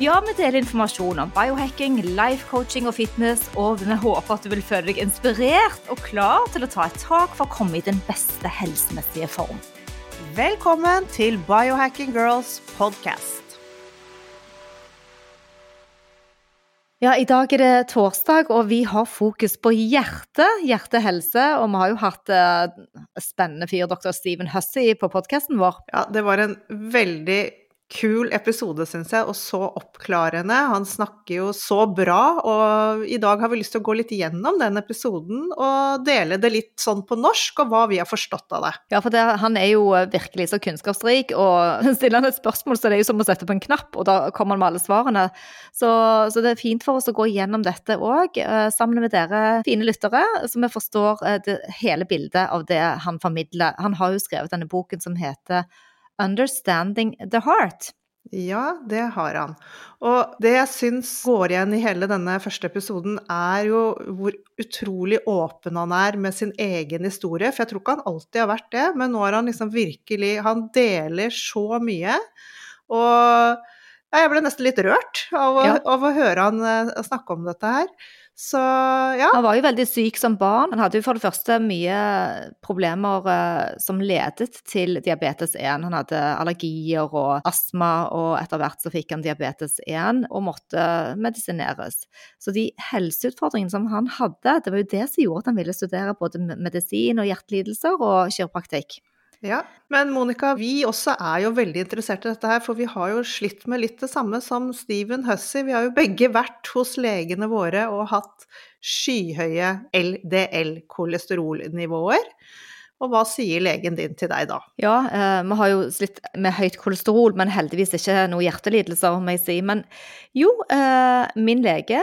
Ja, vi deler informasjon om biohacking, life coaching og fitness, og vi håper at du vil føle deg inspirert og klar til å ta et tak for å komme i den beste helsemessige form. Velkommen til Biohacking Girls podcast. Ja, I dag er det torsdag, og vi har fokus på hjerte, hjertehelse. Og vi har jo hatt eh, spennende fyr, dr. Steven Hussey, på podkasten vår. Ja, det var en veldig kul episode, syns jeg, og så oppklarende. Han snakker jo så bra, og i dag har vi lyst til å gå litt gjennom den episoden og dele det litt sånn på norsk, og hva vi har forstått av det. Ja, for det, han er jo virkelig så kunnskapsrik, og stiller han et spørsmål, så det er jo som å sette på en knapp, og da kommer han med alle svarene. Så, så det er fint for oss å gå gjennom dette òg, sammen med dere fine lyttere, så vi forstår det, hele bildet av det han formidler. Han har jo skrevet denne boken som heter 'Understanding the Heart'. Ja, det har han. Og det jeg syns går igjen i hele denne første episoden, er jo hvor utrolig åpen han er med sin egen historie. For jeg tror ikke han alltid har vært det, men nå har han liksom virkelig Han deler så mye. Og jeg ble nesten litt rørt av å, ja. av å høre han eh, snakke om dette her. Så ja. Han var jo veldig syk som barn. Han hadde jo for det første mye problemer uh, som ledet til diabetes 1. Han hadde allergier og astma, og etter hvert så fikk han diabetes 1 og måtte medisineres. Så de helseutfordringene som han hadde, det var jo det som gjorde at han ville studere både medisin og hjertelidelser og kiropraktikk. Ja, men Monica, vi også er jo veldig interessert i dette her, for vi har jo slitt med litt det samme som Steven Hussey. Vi har jo begge vært hos legene våre og hatt skyhøye LDL-kolesterolnivåer. Og hva sier legen din til deg da? Ja, eh, vi har jo slitt med høyt kolesterol, men heldigvis ikke noe hjertelidelser, må jeg si. Men jo, eh, min lege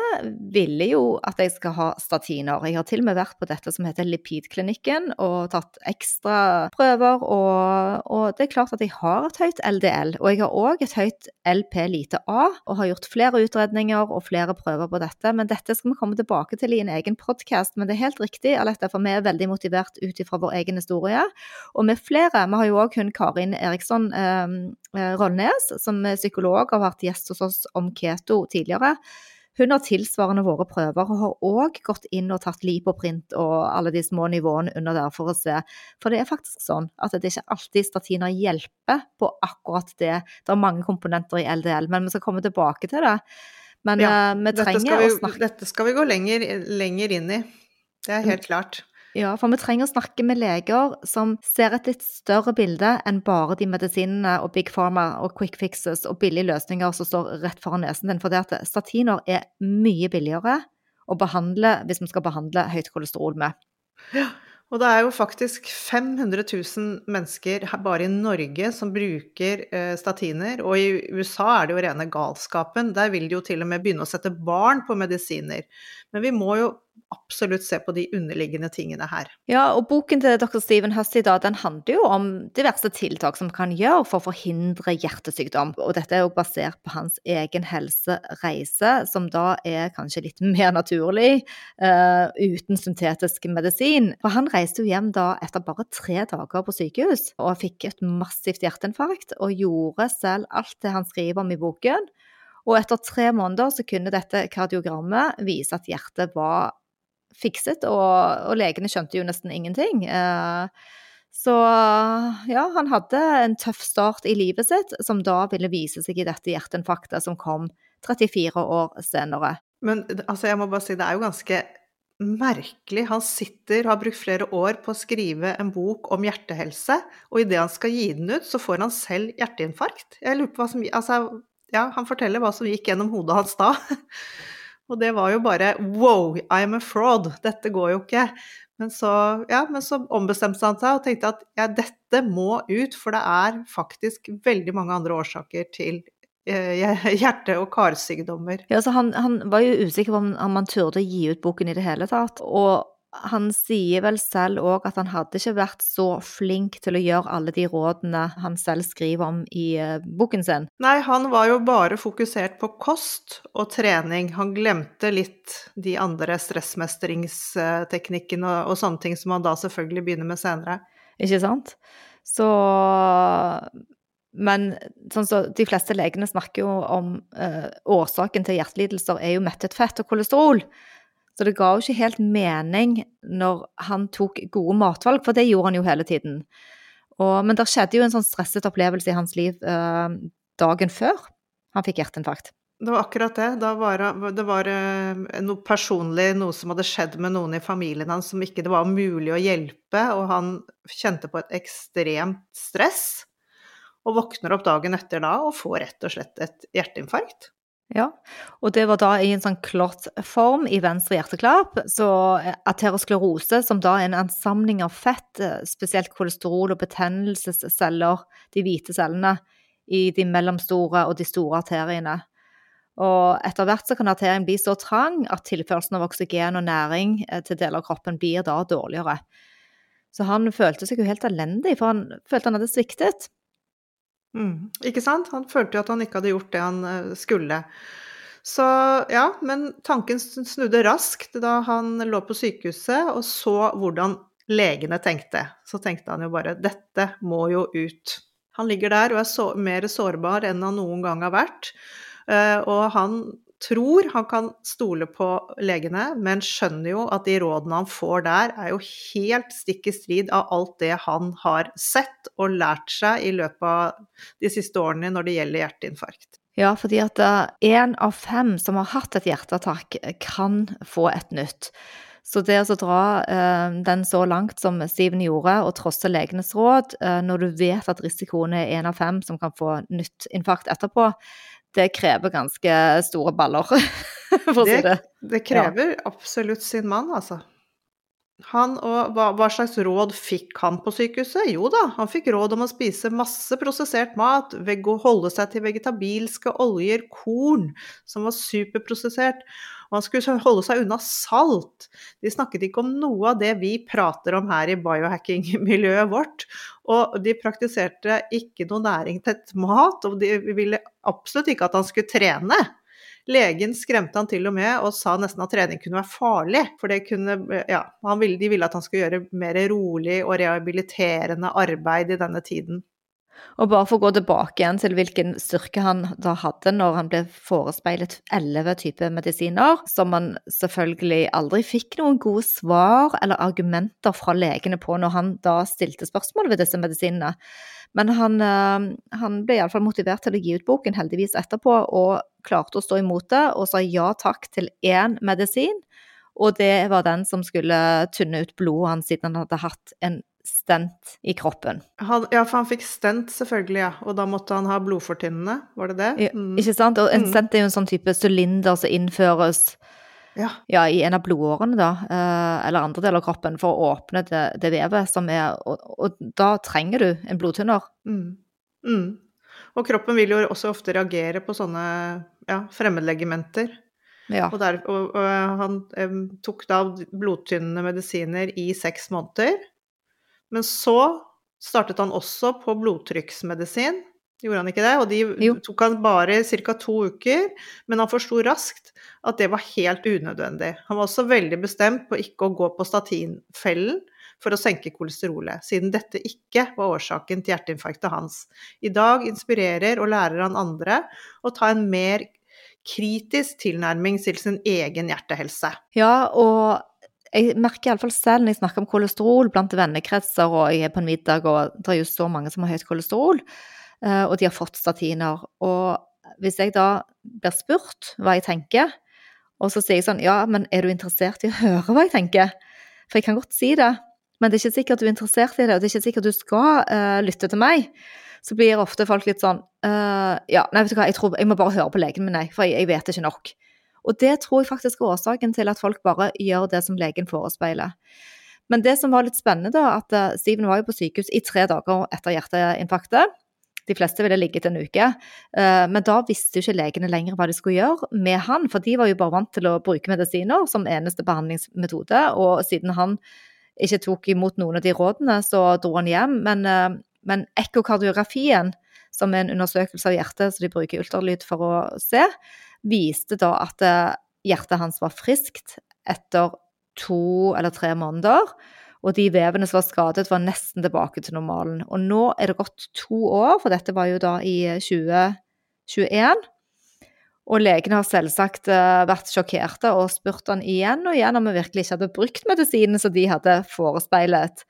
ville jo at jeg skal ha statiner. Jeg har til og med vært på dette som heter Lipidklinikken og tatt ekstra prøver. Og, og det er klart at jeg har et høyt LDL, og jeg har òg et høyt LP lite A, og har gjort flere utredninger og flere prøver på dette. Men dette skal vi komme tilbake til i en egen podkast. Men det er helt riktig, Alette, for vi er veldig motivert ut ifra vår egen historie. Og med flere. Vi har jo òg hun Karin Eriksson eh, eh, Rollnes, som er psykolog og har vært gjest hos oss om keto tidligere. Hun har tilsvarende våre prøver og har òg gått inn og tatt lipoprint og alle de små nivåene under der for å se. For det er faktisk sånn at det ikke alltid statiner hjelper på akkurat det. Det er mange komponenter i LDL, men vi skal komme tilbake til det. Men ja, uh, vi trenger vi, å snakke Dette skal vi gå lenger, lenger inn i. Det er helt klart. Ja, for vi trenger å snakke med leger som ser et litt større bilde enn bare de medisinene og big pharma og quick fixes og billige løsninger som står rett foran nesen din. For det at statiner er mye billigere å behandle hvis vi skal behandle høyt kolesterol med. Ja, og det er jo faktisk 500 000 mennesker bare i Norge som bruker eh, statiner. Og i USA er det jo rene galskapen. Der vil de jo til og med begynne å sette barn på medisiner. Men vi må jo absolutt se på de underliggende tingene her. Ja, og boken til dr. Steven Hussey da, den handler jo om diverse tiltak som kan gjøre for å forhindre hjertesykdom. Og dette er jo basert på hans egen helsereise, som da er kanskje litt mer naturlig uh, uten syntetisk medisin. For han reiste jo hjem da etter bare tre dager på sykehus og fikk et massivt hjerteinfarkt og gjorde selv alt det han skriver om i boken. Og etter tre måneder så kunne dette kardiogrammet vise at hjertet var fikset, og, og legene skjønte jo nesten ingenting. Eh, så ja, han hadde en tøff start i livet sitt, som da ville vise seg i dette hjerteinfarktet som kom 34 år senere. Men altså, jeg må bare si det er jo ganske merkelig. Han sitter og har brukt flere år på å skrive en bok om hjertehelse, og idet han skal gi den ut, så får han selv hjerteinfarkt. Jeg lurer på hva som Altså, ja, han forteller hva som gikk gjennom hodet hans da. Og det var jo bare wow, I'm a fraud, dette går jo ikke. Men så, ja, men så ombestemte han seg og tenkte at ja, dette må ut, for det er faktisk veldig mange andre årsaker til eh, hjerte- og karsykdommer. Ja, altså han, han, var jo usikker på om, om han turde å gi ut boken i det hele tatt. Og han sier vel selv òg at han hadde ikke vært så flink til å gjøre alle de rådene han selv skriver om i uh, boken sin. Nei, han var jo bare fokusert på kost og trening. Han glemte litt de andre stressmestringsteknikkene og, og sånne ting som han da selvfølgelig begynner med senere. Ikke sant? Så men sånn så, de fleste legene snakker jo om eh, årsaken til hjertelidelser er jo mettet fett og kolesterol. Så det ga jo ikke helt mening når han tok gode matvalg, for det gjorde han jo hele tiden. Og, men det skjedde jo en sånn stresset opplevelse i hans liv eh, dagen før han fikk hjerteinfarkt. Det var akkurat det. Var det var uh, noe personlig, noe som hadde skjedd med noen i familien hans som ikke det var mulig å hjelpe, og han kjente på et ekstremt stress. Og våkner opp dagen etter da og får rett og slett et hjerteinfarkt. Ja, og det var da i en sånn klottform i venstre hjerteklapp. Så aterosklerose, som da er en ansamling av fett, eh, spesielt kolesterol og betennelsesceller, de hvite cellene, i de mellomstore og de store arteriene. Og etter hvert så kan arterien bli så trang at tilførselen av oksygen og næring eh, til deler av kroppen blir da dårligere. Så han følte seg jo helt elendig, for han følte han hadde sviktet. Mm, ikke sant? Han følte jo at han ikke hadde gjort det han eh, skulle. Så ja, men tanken snudde raskt da han lå på sykehuset og så hvordan legene tenkte. Så tenkte han jo bare dette må jo ut. Han ligger der og er så, mer sårbar enn han noen gang har vært. Uh, og han tror han kan stole på legene, men skjønner jo at de rådene han får der, er jo helt stikk i strid av alt det han har sett og lært seg i løpet av de siste årene når det gjelder hjerteinfarkt. Ja, fordi at én av fem som har hatt et hjerteattakk, kan få et nytt. Så det å dra eh, den så langt som Steven gjorde, og trosse legenes råd, eh, når du vet at risikoen er én av fem som kan få nytt infarkt etterpå, det krever ganske store baller, for å si det. Det krever ja. absolutt sin mann, altså. Han og hva, hva, slags råd fikk han på sykehuset? Jo da, han fikk råd om å spise masse prosessert mat, holde seg til vegetabilske oljer, korn, som var superprosessert, og han skulle holde seg unna salt. De snakket ikke om noe av det vi prater om her i biohacking-miljøet vårt. Og de praktiserte ikke noe næringtett mat, og de ville absolutt ikke at han skulle trene. Legen skremte han til og med og sa nesten at trening kunne være farlig. For kunne, ja, ville, de ville at han skulle gjøre mer rolig og rehabiliterende arbeid i denne tiden. Og bare for å gå tilbake igjen til hvilken styrke han da hadde når han ble forespeilet elleve typer medisiner, som han selvfølgelig aldri fikk noen gode svar eller argumenter fra legene på når han da stilte spørsmål ved disse medisinene. Men han, eh, han ble iallfall motivert til å gi ut boken, heldigvis etterpå, og klarte å stå imot det og sa ja takk til én medisin. Og det var den som skulle tynne ut blodet hans siden han hadde hatt en stent i kroppen. Han, ja, for han fikk stent, selvfølgelig, ja. Og da måtte han ha blodfortynnende, var det det? Mm. Ja, ikke sant. Og en mm. stent er jo en sånn type sylinder som innføres ja. ja. i en av blodårene, da, eh, eller andre deler av kroppen, for å åpne det, det vevet som er og, og, da trenger du en blodtynner. Mm. Mm. Og kroppen vil jo også ofte reagere på sånne ja, fremmedlegementer. Ja. Og, der, og, og, han eh, tok da blodtynnende medisiner i seks måneder. Men så startet han også på blodtrykksmedisin. Gjorde han ikke det? Og de jo. tok han bare ca. to uker, men han forsto raskt at det var helt unødvendig. Han var også veldig bestemt på ikke å gå på statinfellen for å senke kolesterolet, siden dette ikke var årsaken til hjerteinfarktet hans. I dag inspirerer og lærer han andre å ta en mer kritisk tilnærming til sin egen hjertehelse. Ja, og jeg merker iallfall selv når jeg snakker om kolesterol blant vennekretser, og jeg er på en middag, og det er jo så mange som har høyt kolesterol, eh, og de har fått statiner. Og hvis jeg da blir spurt hva jeg tenker, Og så sier jeg sånn, ja, men er du interessert i å høre hva jeg tenker? For jeg kan godt si det, men det er ikke sikkert du er interessert i det, og det er ikke sikkert du skal uh, lytte til meg. Så blir ofte folk litt sånn uh, Ja, nei, vet du hva, jeg, tror, jeg må bare høre på legen min, nei, for jeg, jeg vet ikke nok. Og det tror jeg faktisk er årsaken til at folk bare gjør det som legen forespeiler. Men det som var litt spennende, da, at uh, Steven var jo på sykehus i tre dager etter hjerteinfarktet. De fleste ville ligget en uke. Uh, men da visste jo ikke legene lenger hva de skulle gjøre med han, for de var jo bare vant til å bruke medisiner som eneste behandlingsmetode. Og siden han ikke tok imot noen av de rådene, så dro han hjem. Men, uh, men ekkokardiografien, som er en undersøkelse av hjertet som de bruker ultralyd for å se, viste da at hjertet hans var friskt etter to eller tre måneder. Og de vevene som var skadet, var nesten tilbake til normalen. Og nå er det gått to år, for dette var jo da i 2021. Og legene har selvsagt eh, vært sjokkerte og spurt han igjen og igjen om vi virkelig ikke hadde brukt medisinene som de hadde forespeilet.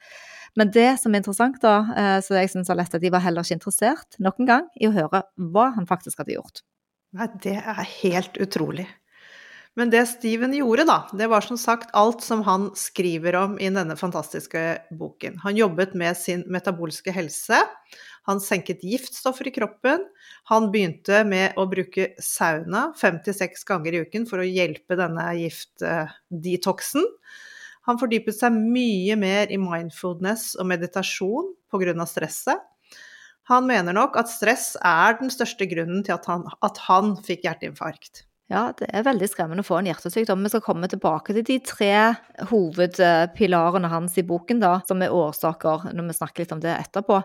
Men det som er interessant, da, eh, så jeg synes var lett at de var heller ikke interessert nok en gang i å høre hva han faktisk hadde gjort. Nei, det er helt utrolig. Men det Steven gjorde, da, det var som sagt alt som han skriver om i denne fantastiske boken. Han jobbet med sin metabolske helse. Han senket giftstoffer i kroppen. Han begynte med å bruke sauna fem til seks ganger i uken for å hjelpe denne giftdetoxen. Han fordypet seg mye mer i mindfulness og meditasjon pga. stresset. Han mener nok at stress er den største grunnen til at han, at han fikk hjerteinfarkt. Ja, det er veldig skremmende å få en hjertesykdom. Vi skal komme tilbake til de tre hovedpilarene hans i boken, da, som er årsaker, når vi snakker litt om det etterpå.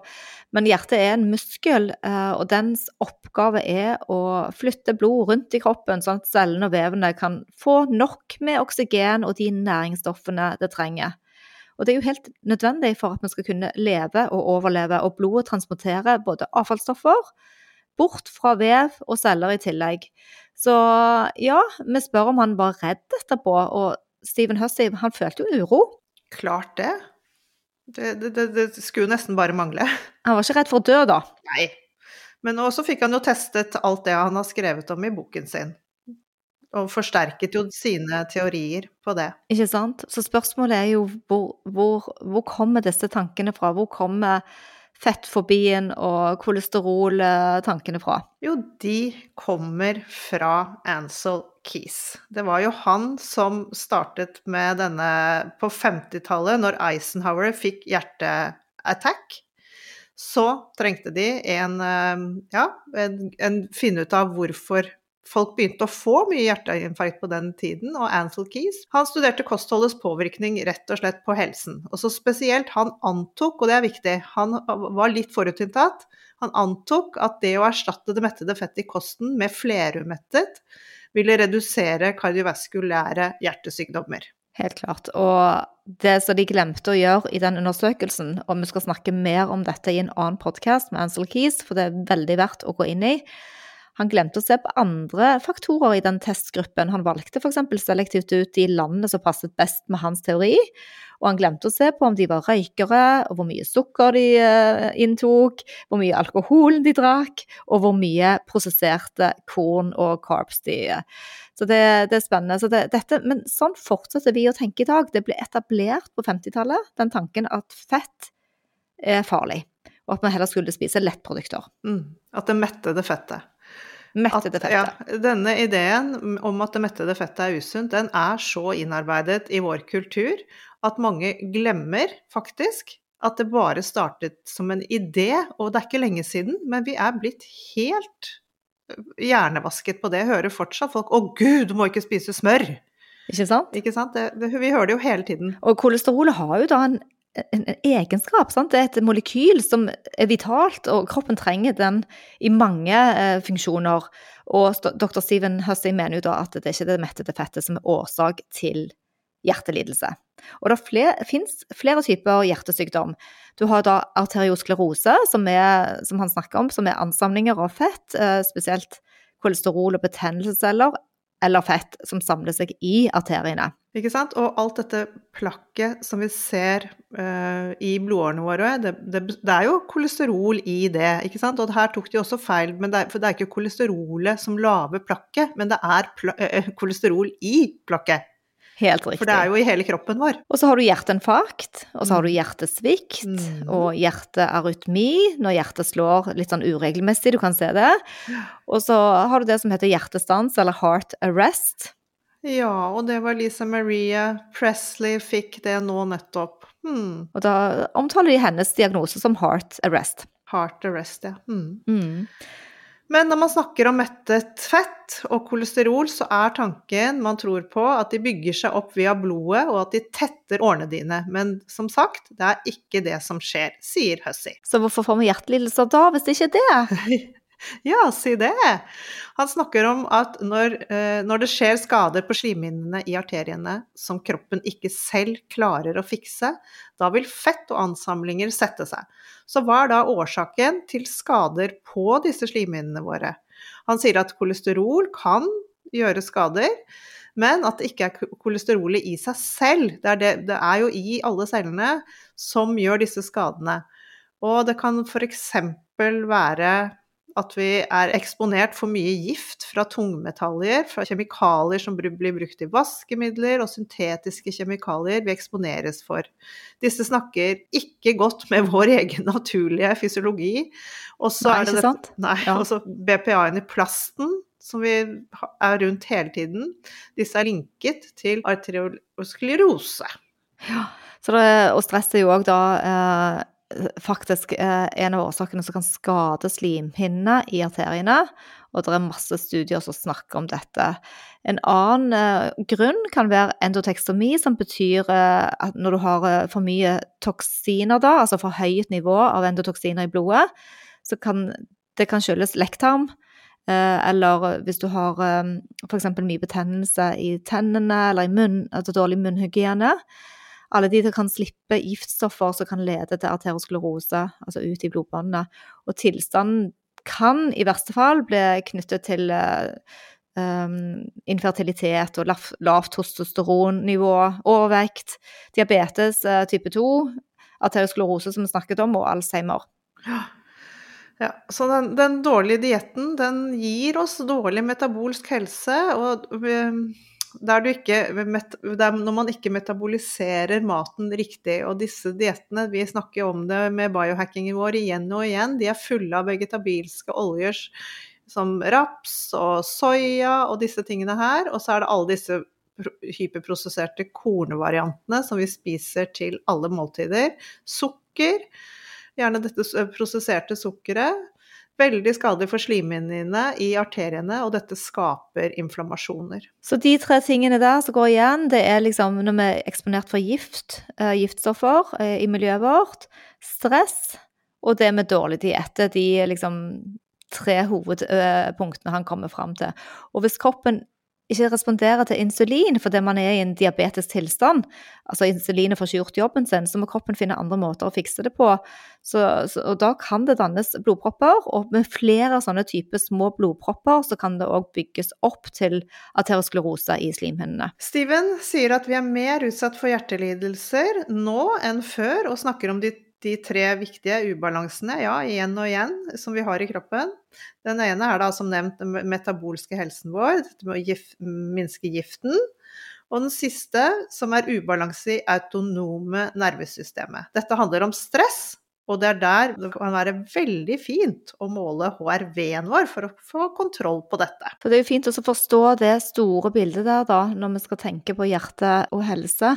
Men hjertet er en muskel, eh, og dens oppgave er å flytte blod rundt i kroppen, sånn at cellene og vevene kan få nok med oksygen og de næringsstoffene det trenger. Og det er jo helt nødvendig for at vi skal kunne leve og overleve, og blodet transporterer både avfallsstoffer bort fra vev og celler i tillegg. Så ja, vi spør om han var redd etterpå, og Stephen Hussey, han følte jo uro. Klart det. Det, det, det, skulle jo nesten bare mangle. Han var ikke redd for å dø, da? Nei. Men også fikk han jo testet alt det han har skrevet om i boken sin. Og forsterket jo sine teorier på det. Ikke sant. Så spørsmålet er jo hvor, hvor, hvor kommer disse tankene fra? Hvor kommer fettfobien og kolesteroltankene fra? Jo, de kommer fra Ansel Keys. Det var jo han som startet med denne på 50-tallet, når Eisenhower fikk hjerteattack. Så trengte de en, eh, ja, en, en finne ut av hvorfor folk begynte å få mye hjerteinfarkt på den tiden, og Ansel Keys han studerte kostholdets påvirkning rett og slett på helsen. Og så spesielt, han antok, og det er viktig, han var litt forutinntatt, han antok at det å erstatte det mettede fettet i kosten med flerumettet ville redusere kardiovaskulære hjertesykdommer. Helt klart. Og det som de glemte å gjøre i den undersøkelsen, og vi skal snakke mer om dette i en annen podkast med Ansel Keys, for det er veldig verdt å gå inn i, han glemte å se på andre faktorer i den testgruppen. Han valgte f.eks. selektivt ut de landene som passet best med hans teori. Og han glemte å se på om de var røykere, og hvor mye sukker de eh, inntok, hvor mye alkohol de drakk, og hvor mye prosesserte korn og carbs de Så det, det er spennende. Så det, dette, men sånn fortsetter vi å tenke i dag. Det ble etablert på 50-tallet, den tanken at fett er farlig. Og at man heller skulle spise lettprodukter. Mm, at det mettede fettet. Mettede fettet. Ja, denne ideen om at det mettede fettet er usunt, den er så innarbeidet i vår kultur at mange glemmer faktisk at det bare startet som en idé, og det er ikke lenge siden, men vi er blitt helt hjernevasket på det. Jeg hører fortsatt folk 'Å gud, du må ikke spise smør'. Ikke sant? Ikke sant? Det, det, vi hører det jo hele tiden. Og kolesterolet har jo da en en, egenskap. Sant? Det er et molekyl som er vitalt, og kroppen trenger den i mange eh, funksjoner. Og dr. Steven Hussey mener jo da at det er ikke det mettede fettet som er årsak til hjertelidelse. Og det flere, finnes flere typer hjertesykdom. Du har da arteriosklerose, som, er, som han snakker om, som er ansamlinger av fett, eh, spesielt kolesterol og betennelsesceller. Eller fett som samler seg i arteriene. Ikke sant? Og alt dette plakket som vi ser uh, i blodårene våre, det, det, det, er jo kolesterol i det, ikke sant? Og her tok de også feil, det er, for det er ikke kolesterolet som lager plakket, men det er uh, kolesterol i plakket. Helt riktig. For det er jo i hele kroppen vår. Og så har du hjerteinfarkt, og så har du mm. hjertesvikt mm. og hjertearytmi når hjertet slår litt sånn uregelmessig, du kan se det. Og så har du det som heter hjertestans, eller heart arrest. Ja, og det var Lisa Maria Presley fikk det nå nettopp. Hmm. Og da omtaler de hennes diagnose som heart arrest. Heart arrest, ja. Hmm. Mm. Men når man snakker om mettet fett og kolesterol, så er tanken man tror på at de bygger seg opp via blodet, og at de tetter årene dine. Men som sagt, det er ikke det som skjer, sier Hussey. Så hvorfor får vi hjertelidelser da, hvis det ikke er det? Ja, si det. Han snakker om at når, eh, når, det skjer skader på slimhinnene i arteriene som kroppen ikke selv klarer å fikse, da vil fett og ansamlinger sette seg. Så hva er da årsaken til skader på disse slimhinnene våre? Han sier at kolesterol kan gjøre skader, men at det ikke er kolesterolet i seg selv. Det er, det, det er jo i alle cellene som gjør disse skadene. Og det kan f.eks. være at vi er eksponert for mye gift fra tungmetaller, fra kjemikalier som blir brukt i vaskemidler, og syntetiske kjemikalier vi eksponeres for. Disse snakker ikke godt med vår egen naturlige fysiologi. Og så er det dette, nei, ja. BPA-en i plasten, som vi er rundt hele tiden. Disse er linket til arteriosklerose. Ja, det, og stress er jo òg da eh, faktisk eh, en av årsakene som kan skade slimhinnene i arteriene. Og det er masse studier som snakker om dette. En annen eh, grunn kan være endotekstomi, som betyr eh, at når du har for mye toksiner, da, altså for høyt nivå av endotoksiner i blodet, så kan det kan skyldes lekktarm. Eller hvis du har f.eks. mye betennelse i tennene eller i munn, altså dårlig munnhygiene alle de som kan slippe giftstoffer som kan lede til arteriosklerose, altså ut i blodbåndene. Og tilstanden kan i verste fall bli knyttet til um, infertilitet og lavt testosteronnivå, overvekt, diabetes uh, type 2, arteriosklerose som vi snakket om, og Alzheimer. Ja, så den, den dårlige dietten, den gir oss dårlig metabolsk helse, og der ikke, der når man ikke metaboliserer maten riktig. Og disse diettene, vi snakker om det med biohackingen vår igjen og igjen, de er fulle av vegetabilske oljer som raps og soya og disse tingene her. Og så er det alle disse hyperprosesserte kornvariantene som vi spiser til alle måltider. Sukker, gjerne dette prosesserte sukkeret. Veldig skadelig for slimhinnene i arteriene, og dette skaper inflammasjoner. Så de tre tingene der som går igjen, det er liksom når vi er eksponert for gift, uh, giftstoffer uh, i miljøet vårt, stress og det med dårlig diett. De liksom tre hovedpunktene han kommer fram til. Og hvis kroppen ikke responderer til insulin fordi man er i en diabetisk tilstand, altså insulinet får ikke gjort jobben sin, så må kroppen finne andre måter å fikse det på. Så, så, og da kan det dannes blodpropper, og med flere sånne typer små blodpropper så kan det òg bygges opp til aterosklerose i slimhinnene. Steven sier at vi er mer utsatt for hjertelidelser nå enn før, og snakker om de de tre viktige ubalansene, ja, igjen og igjen, som vi har i kroppen. Den ene er da som nevnt den metabolske helsen vår, dette med å gif minske giften. Og den siste, som er ubalanse i autonome nervesystemet. Dette handler om stress, og det er der det kan være veldig fint å måle HRV-en vår for å få kontroll på dette. For det er jo fint å forstå det store bildet der, da, når vi skal tenke på hjerte og helse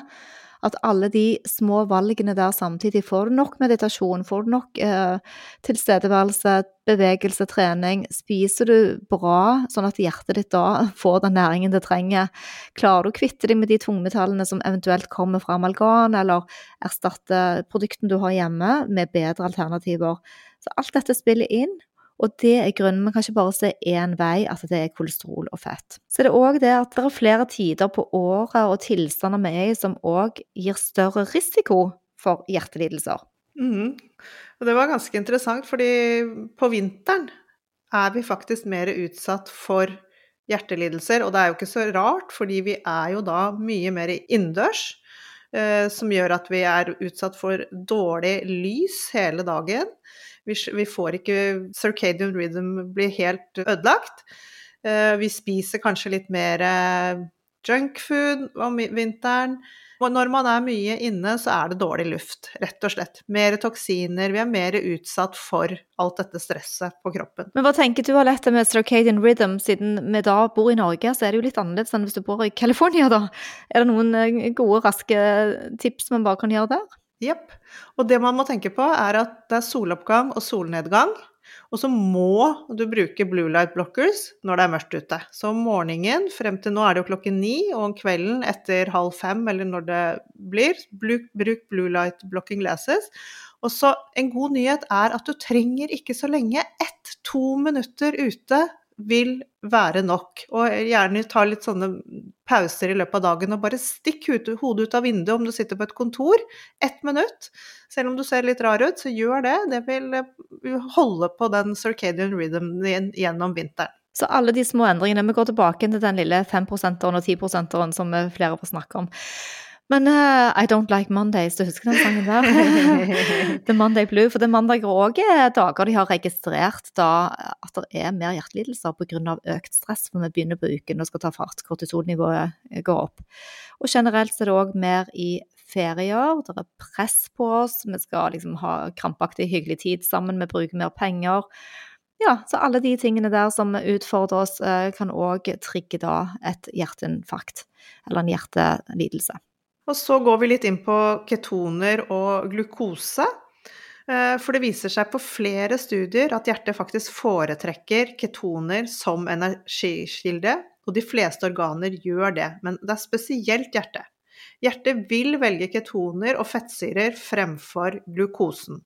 at alle de små valgene der samtidig Får du nok meditasjon? Får du nok eh, tilstedeværelse, bevegelse, trening? Spiser du bra, sånn at hjertet ditt da får den næringen det trenger? Klarer du å kvitte deg med de tungmetallene som eventuelt kommer fra amalgam, eller erstatte produkten du har hjemme, med bedre alternativer? Så alt dette spiller inn. Og det er grunnen. Man kan ikke bare se én vei, at det er kolesterol og fett. Så det er òg det at det er flere tider på året og tilstander vi er i som òg gir større risiko for hjertelidelser. Mm. Og det var ganske interessant, fordi på vinteren er vi faktisk mer utsatt for hjertelidelser. Og det er jo ikke så rart, fordi vi er jo da mye mer innendørs. Eh, som gjør at vi er utsatt for dårlig lys hele dagen. Vi, vi får ikke Circadian rhythm blir helt ødelagt. Eh, vi spiser kanskje litt mer eh, junkfood om vinteren. Og når man er mye inne, så er det dårlig luft, rett og slett. Mer toksiner, vi er mer utsatt for alt dette stresset på kroppen. Men hva tenker du har lett med circadian rhythm, siden vi da bor i Norge, så er det jo litt annerledes enn hvis du bor i California, da. Er det noen eh, gode, raske tips man bare kan gjøre der? Jepp. Og det man må tenke på, er at det er soloppgang og solnedgang. Og så må du bruke blue light blockers når det er mørkt ute. Så om morgenen frem til nå er det jo klokken ni, og om kvelden etter halv fem eller når det blir, bruk, blue light blocking glasses. Og så en god nyhet er at du trenger ikke så lenge. Ett-to minutter ute vil være nok. Og gjerne ta litt sånne pauser i løpet av dagen og bare stikk hodet ut av vinduet om du sitter på et kontor. Ett minutt. Selv om du ser litt rar ut, så gjør det. Det vil eh, holde på den circadian rhythmen din gjennom vinteren. Så alle de små endringene Vi går tilbake til den lille 5-prosenteren og 10-prosenteren som flere får snakke om. Men uh, I Don't Like Mondays, du husker den sangen der? The Monday Blue. For det mandag òg dager de har registrert da at det er mer hjertelidelser pga. økt stress, for vi begynner på uken og skal ta fart. Kortisolnivået går opp. Og generelt så er det òg mer i ferier. Det er press på oss. Vi skal liksom ha krampaktig hyggelig tid sammen, vi bruker mer penger. Ja, så alle de tingene der som utfordrer oss, eh, kan òg trigge da et hjerteinfarkt eller en hjertelidelse. Og så går vi litt inn på ketoner og glukose. Eh, for det viser seg på flere studier at hjertet faktisk foretrekker ketoner som energikilde, og de fleste organer gjør det, men det er spesielt hjertet. Hjertet vil velge ketoner og fettsyrer fremfor glukosen.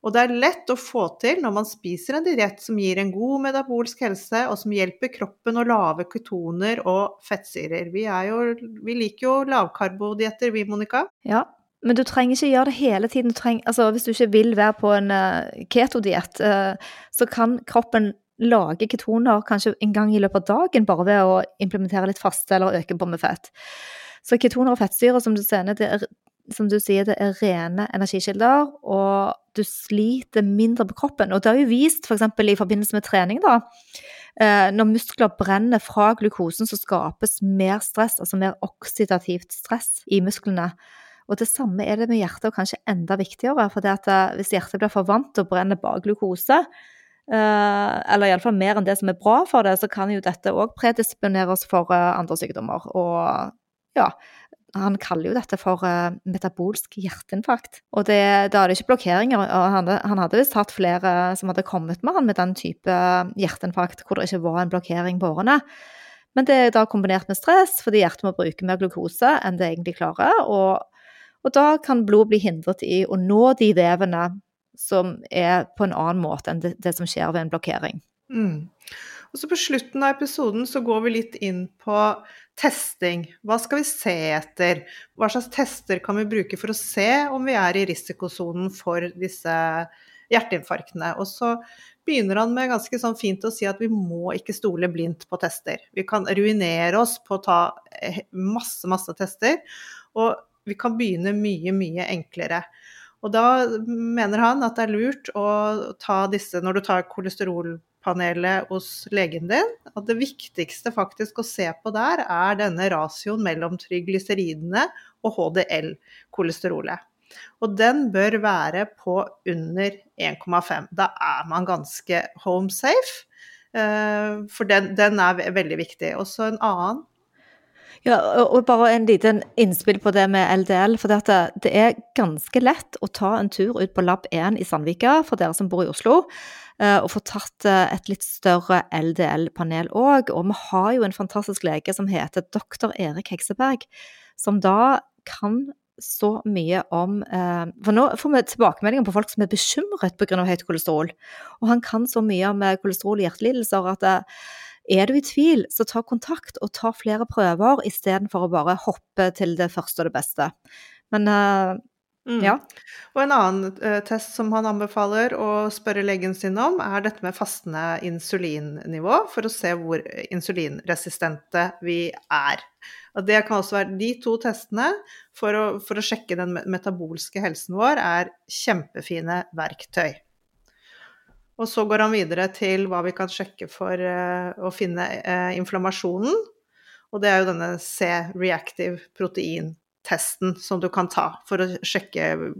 Og det er lett å få til når man spiser en diett som gir en god metabolsk helse, og som hjelper kroppen å lave ketoner og fettsyrer. Vi, jo, vi liker jo lavkarbodietter, vi, Monica. Ja, men du trenger ikke gjøre det hele tiden. Du trenger, altså, hvis du ikke vil være på en uh, ketodiett, uh, så kan kroppen lage ketoner kanskje en gang i løpet av dagen bare ved å implementere litt faste eller øke på med fett. Så ketoner og fettsyre, som du ser, det er som du sier, det er rene energikilder, og du sliter mindre på kroppen. Og det har jo vist, f.eks. For i forbindelse med trening, da. Eh, når muskler brenner fra glukosen, så skapes mer stress, altså mer oksidativt stress i musklene. Og det samme er det med hjertet, og kanskje enda viktigere. For det at eh, hvis hjertet blir for vant til å brenne bare glukose, eh, eller iallfall mer enn det som er bra for det, så kan jo dette òg predisponere oss for andre sykdommer. Og ja, han kaller jo dette for uh, metabolsk hjerteinfarkt. Og det, da er det ikke blokkeringer. og Han, han hadde visst hatt flere som hadde kommet med han med den type hjerteinfarkt hvor det ikke var en blokkering på årene. Men det er da kombinert med stress, fordi hjertet må bruke mer glukose enn det egentlig klarer. Og, og da kan blod bli hindret i å nå de vevene som er på en annen måte enn det, det som skjer ved en blokkering. Mm. Og så På slutten av episoden så går vi litt inn på testing. Hva skal vi se etter? Hva slags tester kan vi bruke for å se om vi er i risikosonen for disse hjerteinfarktene? Og så begynner han med ganske sånn fint å si at vi må ikke stole blindt på tester. Vi kan ruinere oss på å ta eh, masse, masse tester, og vi kan begynne mye, mye enklere. Og da mener han at det er lurt å ta disse når du tar kolesterol panelet hos legen din, at det viktigste faktisk å se på der, er denne rasioen mellom tryglyseridene og HDL-kolesterolet. Og den bør være på under 1,5. Da er man ganske home safe, eh, for den, den er veldig viktig. Og så en annen ja, og bare en liten innspill på det med LDL. For det er ganske lett å ta en tur ut på Lab 1 i Sandvika, for dere som bor i Oslo. Eh, og få tatt eh, et litt større LDL-panel òg. Og vi har jo en fantastisk lege som heter doktor Erik Hekseberg, som da kan så mye om eh, For nå får vi tilbakemeldinger på folk som er bekymret pga. høyt kolesterol. Og han kan så mye om kolesterol og hjertelidelser at er du i tvil, så ta kontakt og ta flere prøver istedenfor å bare hoppe til det første og det beste. Men Mm. Ja. Og en annen uh, test som han anbefaler å spørre legen sin om, er dette med fastende insulinnivå, for å se hvor insulinresistente vi er. Og det kan også være de to testene for å, for å sjekke den me- metabolske helsen vår, er kjempefine verktøy. Og så går han videre til hva vi kan sjekke for uh, å finne uh, inflammasjonen. Og det er jo denne C-reactive protein-testen som du kan ta for å sjekke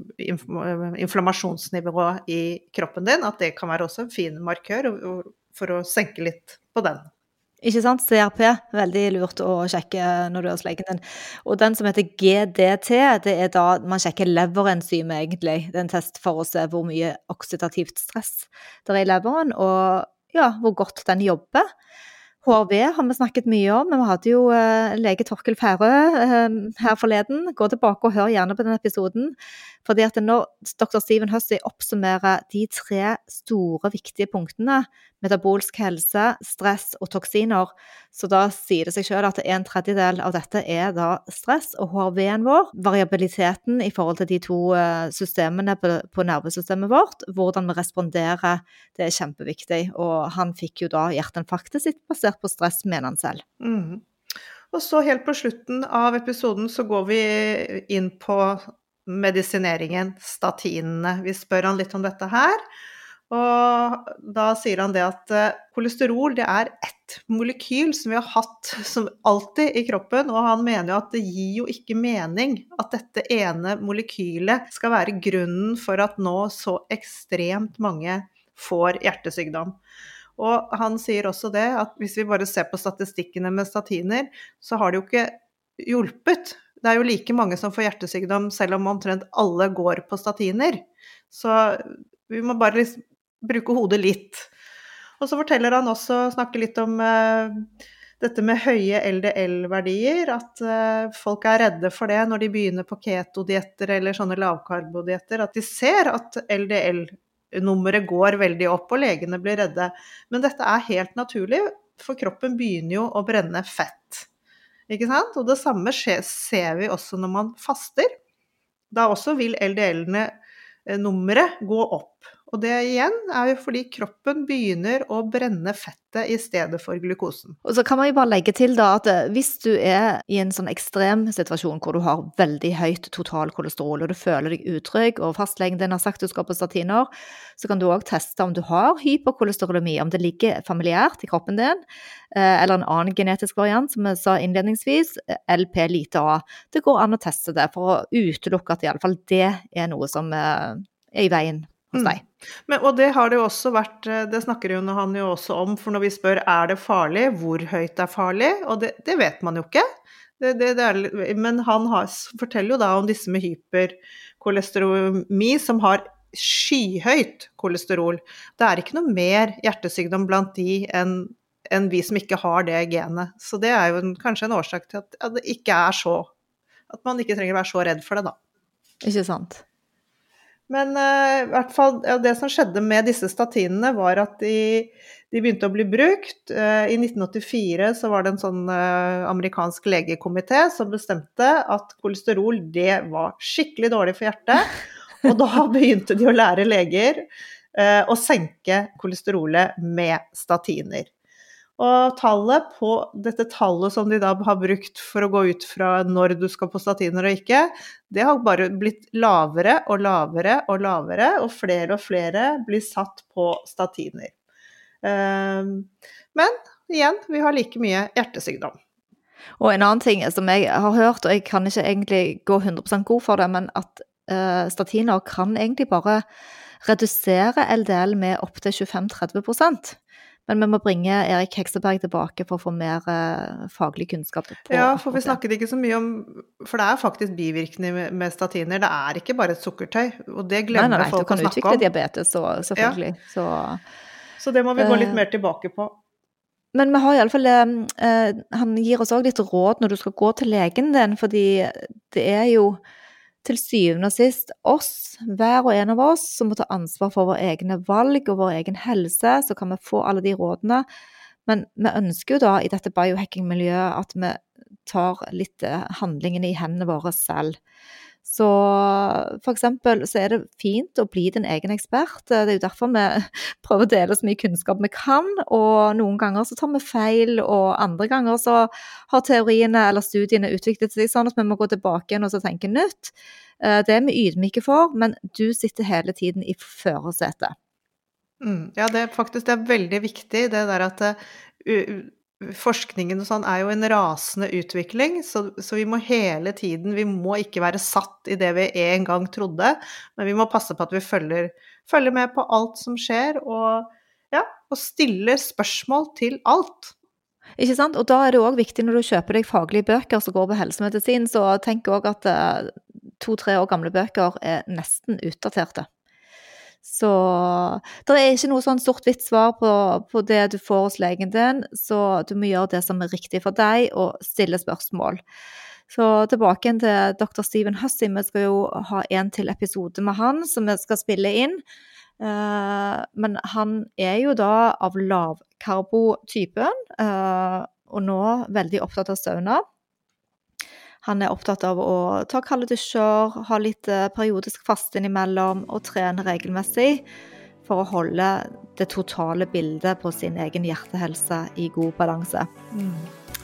inflammasjonsnivået i kroppen din. At det kan være også en fin markør for å senke litt på den. Ikke sant? CRP, veldig lurt å sjekke når du er hos legen din. Og den som heter GDT, det er da man sjekker leverenzymet, egentlig. Det er en test for å se hvor mye oksidativt stress det er i leveren, og ja, hvor godt den jobber. HRV har vi snakket mye om, vi hadde jo eh, lege Torkel Færø eh, her forleden. Gå tilbake og hør gjerne på den episoden. Fordi at når dr. Steven Hussey oppsummerer de tre store, viktige punktene, metabolsk helse, stress og toksiner, så da sier det seg selv at en tredjedel av dette er da stress og HRV-en vår. Variabiliteten i forhold til de to eh, systemene på, på nervesystemet vårt, hvordan vi responderer, det er kjempeviktig. Og han fikk jo da hjerteinfarktet sitt basert på stress, mener han selv. Mm. Og så helt på slutten av episoden så går vi inn på medisineringen, statinene. Vi spør han litt om dette her. Og da sier han det at eh, kolesterol det er ett molekyl som vi har hatt som alltid i kroppen, og han mener jo at det gir jo ikke mening at dette ene molekylet skal være grunnen for at nå så ekstremt mange får hjertesykdom. Og han sier også det at hvis vi bare ser på statistikkene med statiner, så har det jo ikke hjulpet. Det er jo like mange som får hjertesykdom selv om omtrent alle går på statiner. Så vi må bare liksom bruke hodet litt. Og så forteller han også, snakker litt om uh, dette med høye LDL-verdier, at uh, folk er redde for det når de begynner på ketodietter eller sånne lavkarbodietter, at de ser at LDL-nummeret går veldig opp og legene blir redde. Men dette er helt naturlig, for kroppen begynner jo å brenne fett. Ikke sant? Og det samme skje- ser vi også når man faster. Da også vil LDL-ene, eh, nummeret, gå opp. Og det igjen er jo fordi kroppen begynner å brenne fettet i stedet for glukosen. Og så kan man jo bare legge til da at eh, hvis du er i en sånn ekstrem situasjon hvor du har veldig høyt totalkolesterol, og du føler deg utrygg, og fastlegen din har sagt du skal på statiner, så kan du òg teste om du har hyperkolesterolemi, om det ligger familiært i kroppen din, eh, eller en annen genetisk variant, som jeg sa innledningsvis, eh, LP lite a. Det går an å teste det for å utelukke at iallfall det er noe som er i veien hos Mm. deg. Men, og det har det jo også vært, eh, det snakker jo han jo også om, for når vi spør er det farlig, hvor høyt det er farlig, og det, det vet man jo ikke. Det, det, det er, men han har, forteller jo da om disse med hyperkolesterolemi som har skyhøyt kolesterol. Det er ikke noe mer hjertesykdom blant de enn enn vi som ikke har det genet. Så det er jo en, kanskje en årsak til at, at det ikke er så At man ikke trenger å være så redd for det, da. Ikke sant? Men uh, i hvert fall, ja, det som skjedde med disse statinene, var at de, de begynte å bli brukt. Uh, I 1984 så var det en sånn uh, amerikansk legekomité som bestemte at kolesterol det var skikkelig dårlig for hjertet. Og da begynte de å lære leger å senke kolesterolet med statiner. Og tallet på dette tallet som de da har brukt for å gå ut fra når du skal på statiner og ikke, det har bare blitt lavere og lavere og lavere, og flere og flere blir satt på statiner. Ehm, Men igjen, vi har like mye hjertesykdom. Og en annen ting som jeg har hørt, og jeg kan ikke egentlig gå 100% god for det, men at eh, statiner kan egentlig bare redusere LDL med opptil 25-30 Men vi må bringe Erik Hekseberg tilbake for å få mer eh, faglig kunnskap. på Ja, for vi snakket ikke så mye om For det er faktisk bivirkninger med- statiner. Det er ikke bare et sukkertøy, og det Nei, glemmer nei, nei, nei, folk å kan utvikle diabetes, så, selvfølgelig. Så Så det må vi gå litt Eh, mer tilbake på. Men vi har iallfall eh, Han gir oss òg litt råd når du skal gå til legen din, fordi det er jo til syvende og sist oss, hver og en av oss, som må ta ansvar for våre egne valg og vår egen helse. Så kan vi få alle de rådene. Men vi ønsker jo da i dette biohacking-miljøet at vi tar litt eh, handlingene i hendene våre selv. Så for eksempel så er det fint å bli din egen ekspert. Det er jo derfor vi prøver å dele så mye kunnskap vi kan, og noen ganger så tar vi feil, og andre ganger så har teoriene eller studiene utviklet seg sånn at vi må gå tilbake igjen og så tenke nytt. Eh, det er vi ydmyke for, men du sitter hele tiden i førersetet. Mm, ja, det er faktisk det er veldig viktig, det der at uh, forskningen og sånn er jo en rasende utvikling, så, så, vi må hele tiden Vi må ikke være satt i det vi en gang trodde, men vi må passe på at vi følger, følger med på alt som skjer, og, ja, og stiller spørsmål til alt. Ikke sant? Og da er det òg viktig når du kjøper deg faglige bøker som går på helsemedisin, så tenk òg at eh, to-tre år gamle bøker er nesten utdaterte. Så det er ikke noe sånn sort-hvitt svar på, på, det du får hos legen din, så du må gjøre det som er riktig for deg, og stille spørsmål. Så tilbake til dr. Steven Hussey. Vi skal jo ha en til episode med han som vi skal spille inn. Eh, men han er jo da av lavkarbotypen, uh, og nå veldig opptatt av sauna. Han er opptatt av å ta kalde dusjer, ha litt eh, periodisk faste innimellom og trene regelmessig for å holde det totale bildet på sin egen hjertehelse i god balanse. Mm,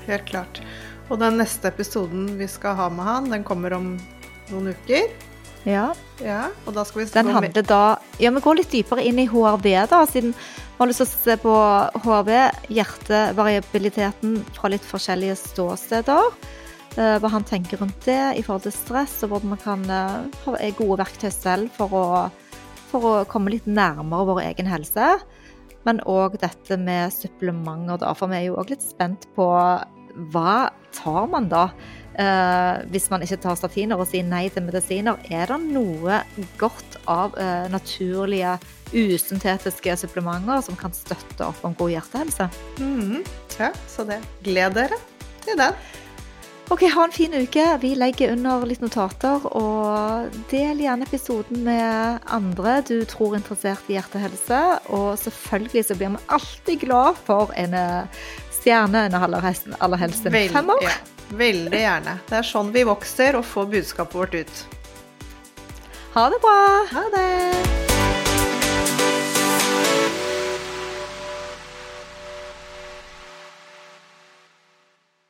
helt klart. Og den neste episoden vi skal ha med han, den kommer om noen uker. Ja. ja og da skal vi den handler da Ja, vi går litt dypere inn i HRV, da, siden vi har lyst til å se på HRV, hjertevariabiliteten fra litt forskjellige ståsteder. Eh, hva han tenker rundt det i forhold til stress, og hvordan man kan eh, ha gode verktøy selv for å, for å komme litt nærmere vår egen helse. Men òg dette med supplementer, da. For vi er jo òg litt spent på hva tar man da? Eh, hvis man ikke tar statiner og sier nei til medisiner, er det noe godt av eh, naturlige, usyntetiske supplementer som kan støtte opp om god hjertehelse? Mm, ja, så det. Gled dere til den. Ok, ha en fin uke. Vi legger under litt notater, og del gjerne episoden med andre du tror er interessert i hjertehelse. Og selvfølgelig så blir vi alltid glad for en eh, stjerne under aller helst en femmer. Ja, veldig gjerne. Det er sånn vi vokser og får budskapet vårt ut. Ha det bra. Ha det.